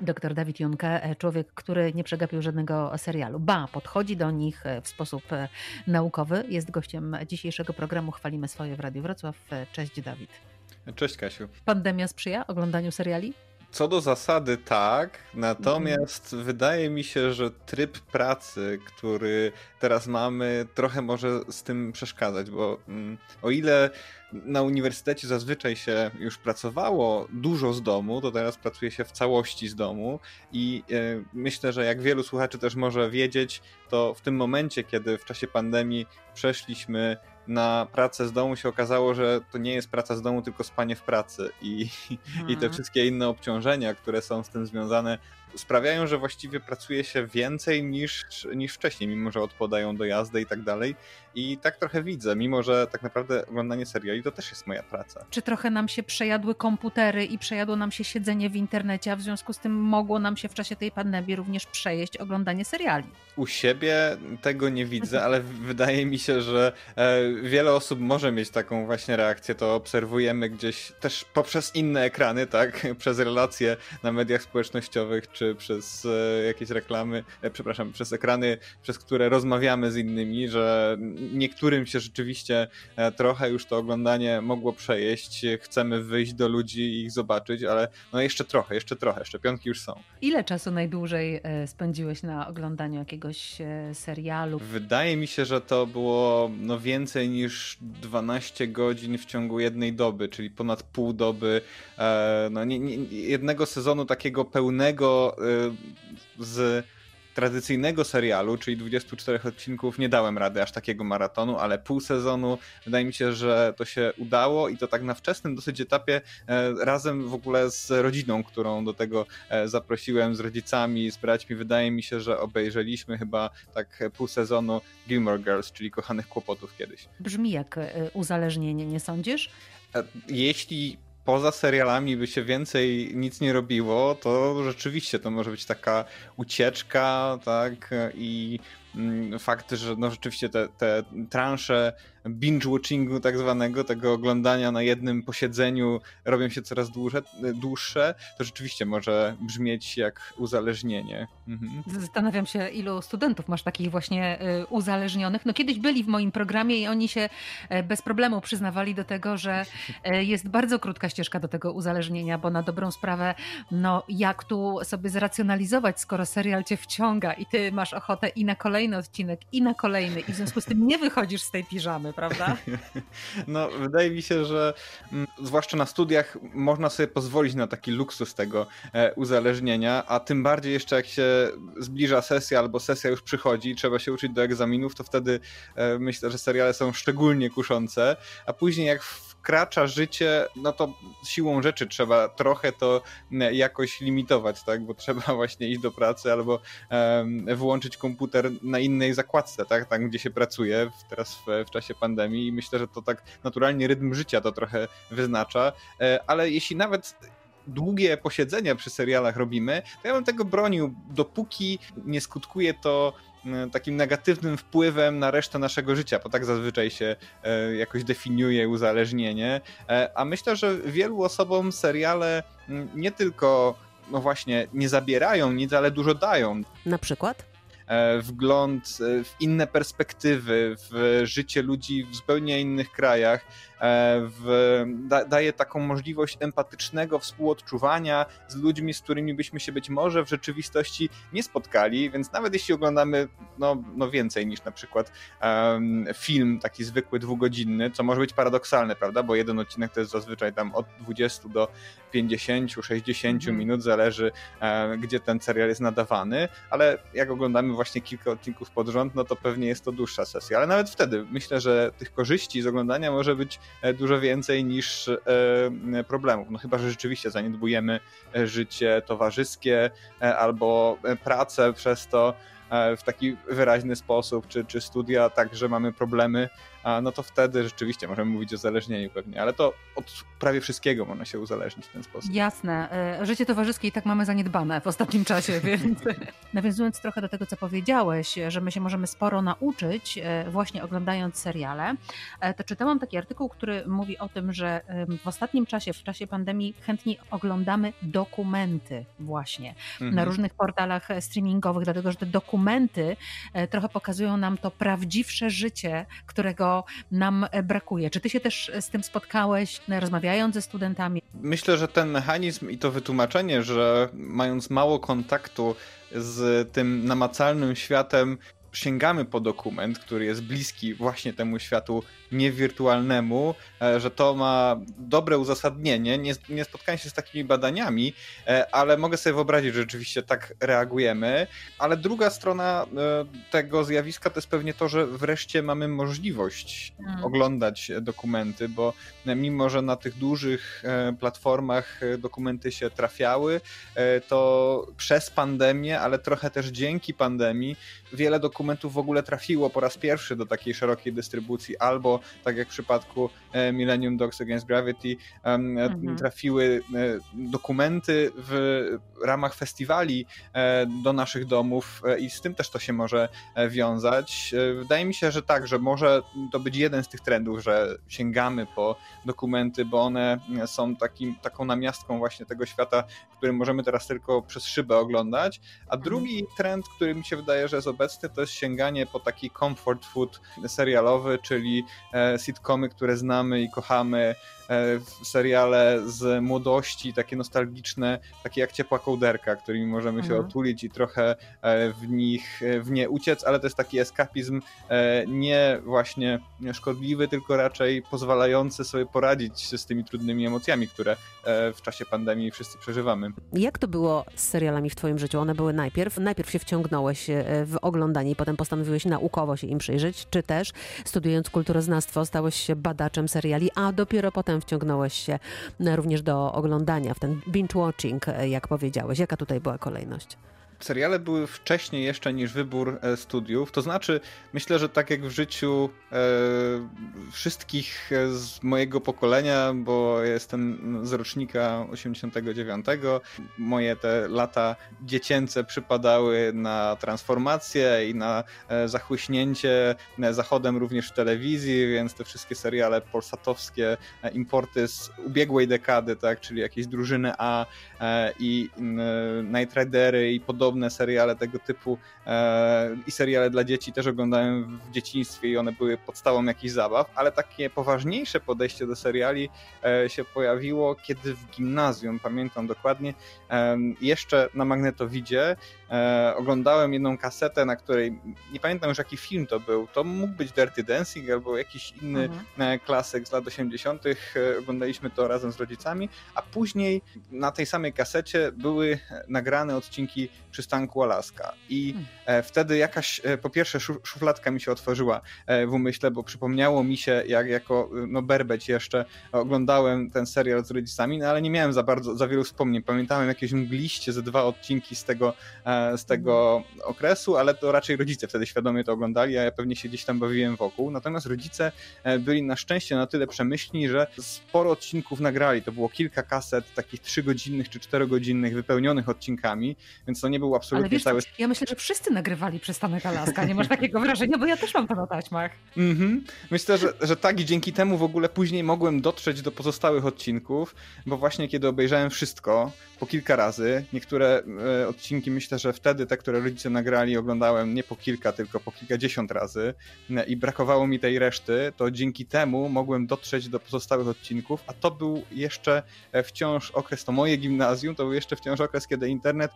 Doktor Dawid Junke, e, człowiek, który nie przegapił żadnego serialu. Ba, podchodzi do nich e, w sposób e, naukowy. Jest gościem dzisiejszego programu Chwalimy swoje w Radiu Wrocław. Cześć Dawid. Cześć Kasiu. Pandemia sprzyja oglądaniu seriali? Co do zasady tak, natomiast wydaje mi się, że tryb pracy, który teraz mamy, trochę może z tym przeszkadzać, bo mm, o ile na uniwersytecie zazwyczaj się już pracowało dużo z domu, to teraz pracuje się w całości z domu i e, myślę, że jak wielu słuchaczy też może wiedzieć, to w tym momencie, kiedy w czasie pandemii przeszliśmy na pracę z domu się okazało, że to nie jest praca z domu, tylko spanie w pracy i, hmm. i te mhm. wszystkie inne obciążenia, które są z tym związane, sprawiają, że właściwie pracuje się więcej niż, niż wcześniej, mimo że odpadają do jazdy i tak dalej. I tak trochę widzę, mimo że tak naprawdę oglądanie seriali to też jest moja praca. Czy trochę nam się przejadły komputery i przejadło nam się siedzenie w internecie, a w związku z tym mogło nam się w czasie tej pandemii również przejeść oglądanie seriali? U siebie tego nie widzę, ale wydaje mi się, że e, wiele osób może mieć taką właśnie reakcję. To obserwujemy gdzieś też poprzez inne ekrany, tak? Przez relacje na mediach społecznościowych czy przez e, jakieś reklamy, e, przepraszam, przez ekrany, przez które rozmawiamy z innymi, że niektórym się rzeczywiście e, trochę już to oglądanie mogło przejeść. Chcemy wyjść do ludzi i ich zobaczyć, ale no jeszcze trochę, jeszcze trochę, szczepionki już są. Ile czasu najdłużej spędziłeś na oglądaniu jakiegoś serialu? Wydaje mi się, że to było no więcej niż 12 godzin w ciągu jednej doby, czyli ponad pół doby no, nie, nie, jednego sezonu takiego pełnego z tradycyjnego serialu, czyli 24 odcinków, nie dałem rady aż takiego maratonu, ale pół sezonu wydaje mi się, że to się udało i to tak na wczesnym dosyć etapie e, razem w ogóle z rodziną, którą do tego e, zaprosiłem, z rodzicami, z braćmi. Wydaje mi się, że obejrzeliśmy chyba tak pół sezonu Gilmore Girls, czyli Kochanych Kłopotów kiedyś. Brzmi jak e, uzależnienie, nie sądzisz? Jeśli poza serialami by się więcej nic nie robiło, to rzeczywiście to może być taka ucieczka, tak, i fakt, że no rzeczywiście te, te transze binge-watchingu tak zwanego, tego oglądania na jednym posiedzeniu robią się coraz dłuższe, dłuższe to rzeczywiście może brzmieć jak uzależnienie. Mhm. Zastanawiam się, ilu studentów masz takich właśnie y, uzależnionych. No kiedyś byli w moim programie i oni się e, bez problemu przyznawali do tego, że e, jest bardzo krótka ścieżka do tego uzależnienia, bo na dobrą sprawę, no jak tu sobie zracjonalizować, skoro serial cię wciąga i ty masz ochotę i na kolejny kolejny odcinek i na kolejny i w związku z tym nie wychodzisz z tej piżamy, prawda? No, wydaje mi się, że mm, zwłaszcza na studiach można sobie pozwolić na taki luksus tego e, uzależnienia, a tym bardziej jeszcze jak się zbliża sesja albo sesja już przychodzi i trzeba się uczyć do egzaminów, to wtedy e, myślę, że seriale są szczególnie kuszące, a później jak wkracza życie, no to siłą rzeczy trzeba trochę to jakoś limitować, tak? Bo trzeba właśnie iść do pracy albo um, włączyć komputer na innej zakładce, tak? Tam, gdzie się pracuje teraz w, w czasie pandemii i myślę, że to tak naturalnie rytm życia to trochę wyznacza, e, ale jeśli nawet długie posiedzenia przy serialach robimy, to ja bym tego bronił, dopóki nie skutkuje to takim negatywnym wpływem na resztę naszego życia, bo tak zazwyczaj się e, jakoś definiuje uzależnienie. E, a myślę, że wielu osobom seriale nie tylko no właśnie nie zabierają nic, ale dużo dają. Na przykład? Wgląd w inne perspektywy, w życie ludzi w zupełnie innych krajach. E, w, da, daje taką możliwość empatycznego współodczuwania z ludźmi, z którymi byśmy się być może w rzeczywistości nie spotkali, więc nawet jeśli oglądamy no, no więcej niż na przykład um, film taki zwykły, dwugodzinny, co może być paradoksalne, prawda, bo jeden odcinek to jest zazwyczaj tam od 20 do 50, 60 mm. minut, zależy e, gdzie ten serial jest nadawany, ale jak oglądamy właśnie kilka odcinków pod rząd, no to pewnie jest to dłuższa sesja, ale nawet wtedy myślę, że tych korzyści z oglądania może być E, dużo więcej niż e, problemów. No chyba, że rzeczywiście zaniedbujemy życie towarzyskie albo pracę przez to w taki wyraźny sposób, czy, czy studia, tak, że mamy problemy no to wtedy rzeczywiście możemy mówić o uzależnieniu pewnie, ale to od prawie wszystkiego można się uzależnić w ten sposób. Jasne. E, życie towarzyskie i tak mamy zaniedbane w ostatnim czasie, więc nawiązując trochę do tego, co powiedziałeś, że my się możemy sporo nauczyć e, właśnie oglądając seriale, e, to czytałam taki artykuł, który mówi o tym, że w ostatnim czasie, w czasie pandemii chętniej oglądamy dokumenty właśnie mhm. na różnych portalach streamingowych, dlatego że te dokumenty trochę pokazują nam to prawdziwsze życie, którego nam brakuje. Czy ty się też z tym spotkałeś, rozmawiając ze studentami? Myślę, że ten mechanizm i to wytłumaczenie, że mając mało kontaktu z tym namacalnym światem, sięgamy po dokument, który jest bliski właśnie temu światu niewirtualnemu, e, że to ma dobre uzasadnienie. Nie, nie spotkałem się z takimi badaniami, e, ale mogę sobie wyobrazić, że rzeczywiście tak reagujemy. Ale druga strona e, tego zjawiska to jest pewnie to, że wreszcie mamy możliwość hmm. oglądać dokumenty, bo mimo, że na tych dużych platformach dokumenty się trafiały, to przez pandemię, ale trochę też dzięki pandemii, wiele dokumentów w ogóle trafiło po raz pierwszy do takiej szerokiej dystrybucji albo tak jak w przypadku e, Millennium Dogs Against Gravity, e, mhm. trafiły e, dokumenty w ramach festiwali do naszych domów i z tym też to się może wiązać. Wydaje mi się, że tak, że może to być jeden z tych trendów, że sięgamy po dokumenty, bo one są takim, taką namiastką właśnie tego świata, który możemy teraz tylko przez szybę oglądać. A mhm. drugi trend, który mi się wydaje, że jest obecny, to jest sięganie po taki comfort food serialowy, czyli sitcomy, które znamy i kochamy, E, seriale z młodości, takie nostalgiczne, takie jak ciepła kołderka, którymi możemy się mhm. otulić i trochę e, w nich, e, w nie uciec, ale to jest taki eskapizm nie właśnie szkodliwy, tylko raczej pozwalający sobie poradzić z tymi trudnymi emocjami, które w czasie pandemii wszyscy przeżywamy. Jak to było z serialami w twoim życiu? One były najpierw, najpierw się wciągnąłeś w oglądanie i potem postanowiłeś naukowo się im przyjrzeć, czy też studiując kulturoznawstwo stałeś się badaczem seriali, a dopiero potem wciągnąłeś się również do oglądania, w ten binge-watching, e, jak powiedziałeś. Jaka tutaj była kolejność? Seriale były wcześniej jeszcze niż wybór e, studiów. To znaczy, myślę, że tak jak w życiu e, wszystkich z mojego pokolenia, bo jestem z rocznika 89, moje te lata dziecięce przypadały na transformację i na e, zachłyśnięcie e, zachodem również w telewizji, więc te wszystkie seriale polsatowskie, e, importy z ubiegłej dekady, tak, czyli jakieś drużyny A e, i Night Ridery i podobne podobne seriale tego typu e, i seriale dla dzieci też oglądałem w dzieciństwie i one były podstawą jakichś zabaw, ale takie poważniejsze podejście do seriali e, się pojawiło, kiedy w gimnazjum, pamiętam dokładnie, e, jeszcze na magnetowidzie e, oglądałem jedną kasetę, na której nie pamiętam już jaki film to był, to mógł być Dirty Dancing albo jakiś inny mhm. E, klasyk z lat 80. E, oglądaliśmy to razem z rodzicami, a później na tej samej kasecie były nagrane odcinki przystanku Alaska. I hmm. e, wtedy jakaś, e, po pierwsze, szufladka mi się otworzyła e, w umyśle, bo przypomniało mi się, jak jako no, berbeć jeszcze oglądałem ten serial z rodzicami, no ale nie miałem za bardzo, za wielu wspomnień. Pamiętałem jakieś mgliście ze dwa odcinki z tego, z tego hmm. okresu, ale to raczej rodzice wtedy świadomie to oglądali, a ja pewnie się gdzieś tam bawiłem wokół. Natomiast rodzice byli na szczęście na tyle przemyślni, że sporo odcinków nagrali. To było kilka kaset, takich trzygodzinnych czy czterogodzinnych, wypełnionych odcinkami, więc to nie był absolutnie wiesz, cały... Ja myślę, że wszyscy nagrywali przystanek Alaska, nie masz takiego wrażenia, bo ja też mam to na taśmach. Mhm. Myślę, że, że tak i dzięki temu w ogóle później mogłem dotrzeć do pozostałych odcinków, bo właśnie kiedy obejrzałem wszystko po kilka razy, niektóre e, odcinki myślę, że wtedy te, które rodzice nagrali, oglądałem nie po kilka, tylko po kilkadziesiąt razy e, i brakowało mi tej reszty, to dzięki temu mogłem dotrzeć do pozostałych odcinków, a to był jeszcze e, wciąż okres, to moje gimnazjum, to był jeszcze wciąż okres, kiedy internet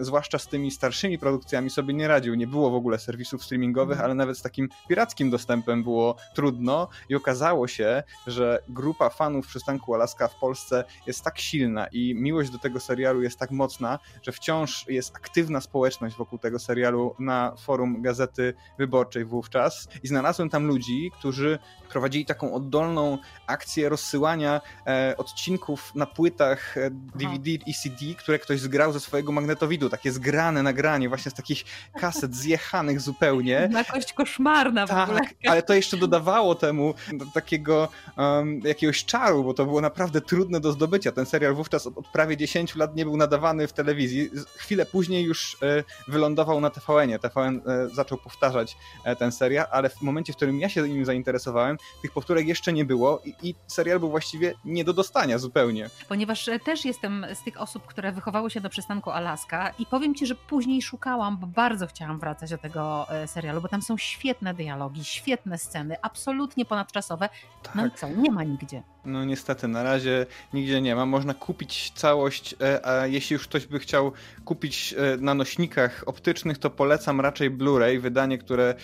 zwłaszcza z tymi starszymi produkcjami, sobie nie radził. Nie było w ogóle serwisów streamingowych, mhm. ale nawet z takim pirackim dostępem było trudno i okazało się, że grupa fanów przystanku Alaska w Polsce jest tak silna i miło miłość do tego serialu jest tak mocna, że wciąż jest aktywna społeczność wokół tego serialu na forum Gazety Wyborczej wówczas i znalazłem tam ludzi, którzy prowadzili taką oddolną akcję rozsyłania e, odcinków na płytach e, DVD i CD, które ktoś zgrał ze swojego magnetowidu, takie zgrane nagranie właśnie z takich kaset zjechanych zupełnie. Jakość koszmarna w tak, ogóle. ale to jeszcze dodawało temu takiego um, jakiegoś czaru, bo to było naprawdę trudne do zdobycia. Ten serial wówczas od prawie 10 lat nie był nadawany w telewizji. Chwilę później już e, wylądował na TVN-ie. TVN e, zaczął powtarzać e, ten serial, ale w momencie, w którym ja się nim zainteresowałem, tych powtórek jeszcze nie było i, i serial był właściwie nie do dostania zupełnie. Ponieważ też jestem z tych osób, które wychowały się do przystanku Alaska i powiem ci, że później szukałam, bo bardzo chciałam wracać do tego serialu, bo tam są świetne dialogi, świetne sceny, absolutnie ponadczasowe. No i Tak. co, nie ma nigdzie. No niestety, na razie nigdzie nie ma. Można kupić całość, e, a jeśli już ktoś by chciał kupić e, na nośnikach optycznych, to polecam raczej Blu-ray, wydanie, które e,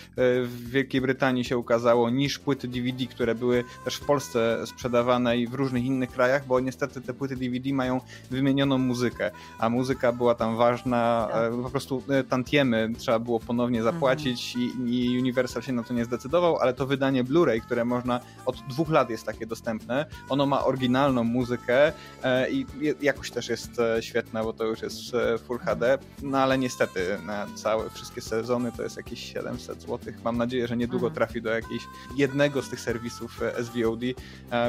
w Wielkiej Brytanii się ukazało, niż płyty DVD, które były też w Polsce sprzedawane i w różnych innych krajach, bo niestety te płyty DVD mają wymienioną muzykę, a muzyka była tam ważna, Tak. po prostu tantiemy trzeba było ponownie zapłacić i, i Universal się na to nie zdecydował, ale to wydanie Blu-ray, które można od dwóch lat jest takie dostępne, ono ma oryginalną muzykę e, i jakość też jest e, świetna, bo to już jest e, Full HD, no ale niestety na całe, wszystkie sezony to jest jakieś 700 zł. Mam nadzieję, że niedługo Mhm. trafi do jakiegoś jednego z tych serwisów SVOD,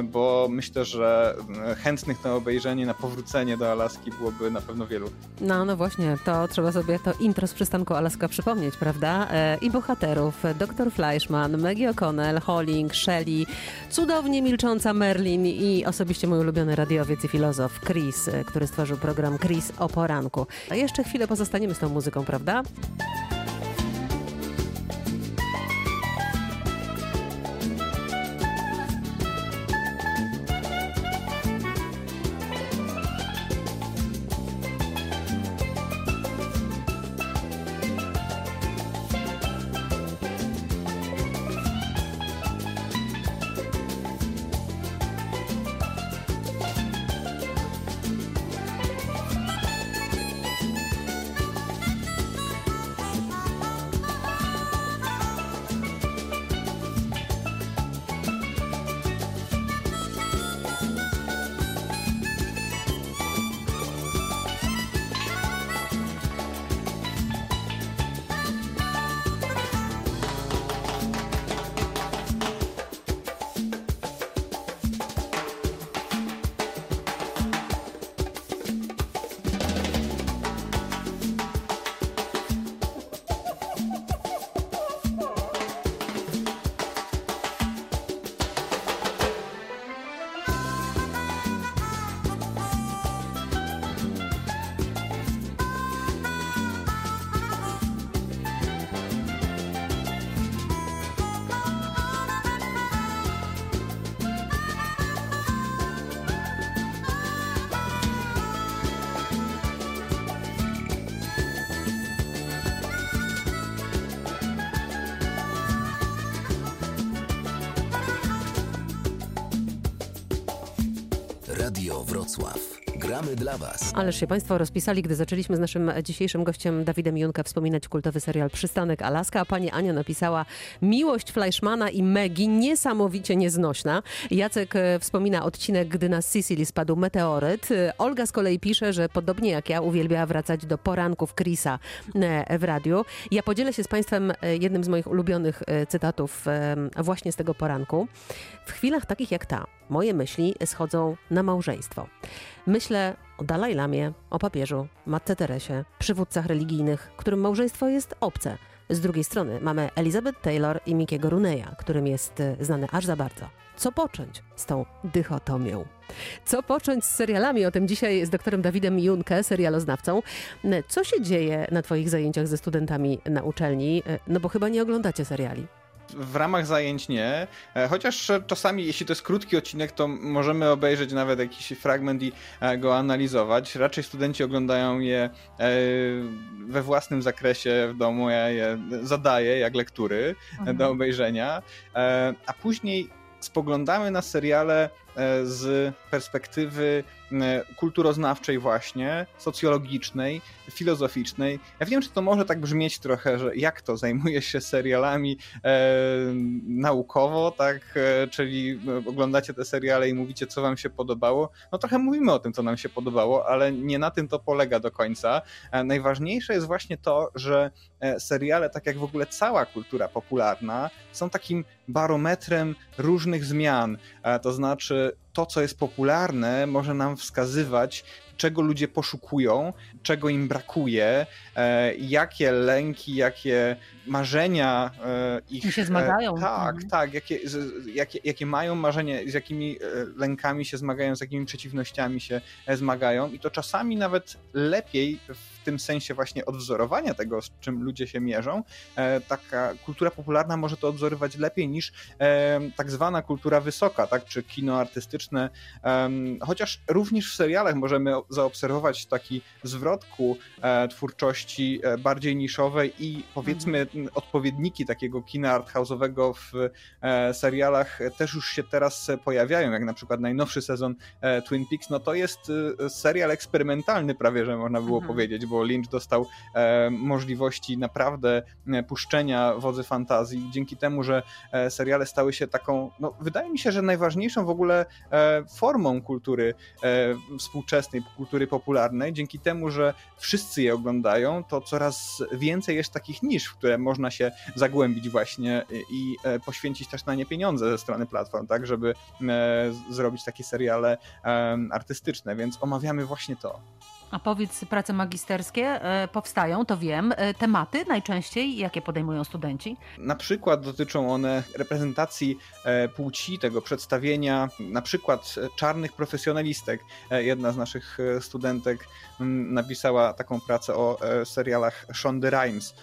bo myślę, że chętnych na obejrzenie, na powrócenie do Alaski byłoby na pewno wielu. No, no właśnie, to trzeba sobie to intro z przystanku Alaska przypomnieć, prawda? I bohaterów, dr Fleischman, Maggie O'Connell, Holling, Shelley, cudownie milcząca Merlin i osobiście mój ulubiony radiowiec i filozof Chris, e, który stworzył program Chris o poranku. A jeszcze chwilę pozostaniemy z tą muzyką, prawda? Wrocław. Gramy dla Was. Ależ się Państwo rozpisali, gdy zaczęliśmy z naszym dzisiejszym gościem Dawidem Junkę wspominać kultowy serial Przystanek Alaska, a pani Ania napisała Miłość Fleischmana i Megi niesamowicie nieznośna. Jacek e, wspomina odcinek, gdy na Sicily spadł meteoryt. E, Olga z kolei pisze, że podobnie jak ja uwielbiała wracać do poranków Chrisa e, w radiu. Ja podzielę się z Państwem jednym z moich ulubionych cytatów właśnie z tego poranku. W chwilach takich jak ta, moje myśli schodzą na małżeństwo. Myślę o Dalaj Lamie, o papieżu, Matce Teresie, przywódcach religijnych, którym małżeństwo jest obce. Z drugiej strony mamy Elizabeth Taylor i Mikiego Runeya, którym jest e, znany aż za bardzo. Co począć z tą dychotomią? Co począć z serialami? O tym dzisiaj z doktorem Dawidem Junke, serialoznawcą. Co się dzieje na Twoich zajęciach ze studentami na uczelni? E, No bo chyba nie oglądacie seriali. W ramach zajęć nie, e, chociaż czasami, jeśli to jest krótki odcinek, to możemy obejrzeć nawet jakiś fragment i e, go analizować. Raczej studenci oglądają je e, we własnym zakresie w domu. Ja je zadaję jak lektury Mhm. do obejrzenia, a później spoglądamy na seriale z perspektywy kulturoznawczej właśnie, socjologicznej, filozoficznej. Ja wiem, że to może tak brzmieć trochę, że jak to, zajmuje się serialami e, naukowo, tak, e, czyli oglądacie te seriale i mówicie, co wam się podobało. No trochę mówimy o tym, co nam się podobało, ale nie na tym to polega do końca. E, najważniejsze jest właśnie to, że e, seriale, tak jak w ogóle cała kultura popularna, są takim barometrem różnych zmian. E, to znaczy, to, co jest popularne, może nam wskazywać, czego ludzie poszukują, czego im brakuje, e, jakie lęki, jakie marzenia e, ich... I się zmagają. tak, mhm. tak, jakie, jakie, jakie mają marzenia, z jakimi lękami się zmagają, z jakimi przeciwnościami się zmagają i to czasami nawet lepiej w tym sensie właśnie odwzorowania tego, z czym ludzie się mierzą, taka kultura popularna może to odwzorować lepiej niż tak zwana kultura wysoka, tak, czy kino artystyczne, chociaż również w serialach możemy zaobserwować taki zwrot ku e, twórczości e, bardziej niszowej i powiedzmy mhm. odpowiedniki takiego kina arthouse'owego w e, serialach też już się teraz pojawiają, jak na przykład najnowszy sezon Twin Peaks, no to jest serial eksperymentalny prawie, że można było mhm. powiedzieć, bo Lynch dostał możliwości naprawdę puszczenia wodzy fantazji dzięki temu, że seriale stały się taką, no wydaje mi się, że najważniejszą w ogóle formą kultury współczesnej, kultury popularnej, dzięki temu, że wszyscy je oglądają, to coraz więcej jest takich nisz, w które można się zagłębić właśnie i e, poświęcić też na nie pieniądze ze strony platform, tak, żeby e, zrobić takie seriale artystyczne, więc omawiamy właśnie to. A powiedz, prace magisterskie e, powstają, to wiem. E, tematy najczęściej, jakie podejmują studenci? Na przykład dotyczą one reprezentacji e, płci, tego przedstawienia na przykład czarnych profesjonalistek. Jedna z naszych studentek napisała taką pracę o serialach Shonda Rhimes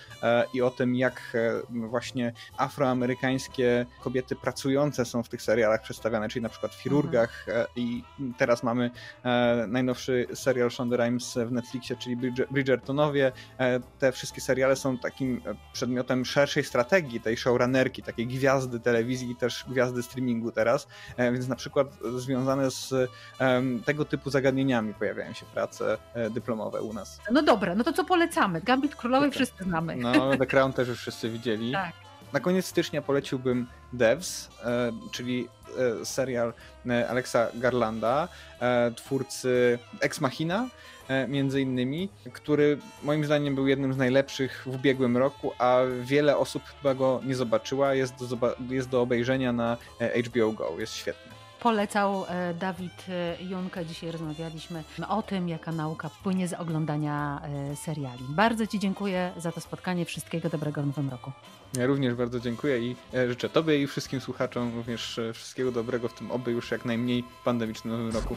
i o tym, jak właśnie afroamerykańskie kobiety pracujące są w tych serialach przedstawiane, czyli na przykład w chirurgach mhm. i teraz mamy najnowszy serial Shonda Rhimes w Netflixie, czyli Bridgertonowie. E, te wszystkie seriale są takim e, przedmiotem szerszej strategii tej showrunnerki, takiej gwiazdy telewizji i też gwiazdy streamingu teraz, e, więc na przykład związane z tego typu zagadnieniami pojawiają się prace dyplomowe u nas. No dobra, no to co polecamy? Gambit Królowej wszyscy znamy. No, The Crown też już wszyscy widzieli. Tak. Na koniec stycznia poleciłbym Devs, czyli serial Alexa Garlanda, twórcy Ex Machina, E, między innymi, który moim zdaniem był jednym z najlepszych w ubiegłym roku, a wiele osób chyba go nie zobaczyła. Jest do, jest do obejrzenia na e, HBO Go, jest świetny. Polecał e, Dawid Junka. Dzisiaj rozmawialiśmy o tym, jaka nauka płynie z oglądania seriali. Bardzo Ci dziękuję za to spotkanie. Wszystkiego dobrego w nowym roku. Ja również bardzo dziękuję i życzę Tobie i wszystkim słuchaczom również wszystkiego dobrego w tym oby już jak najmniej pandemicznym nowym roku.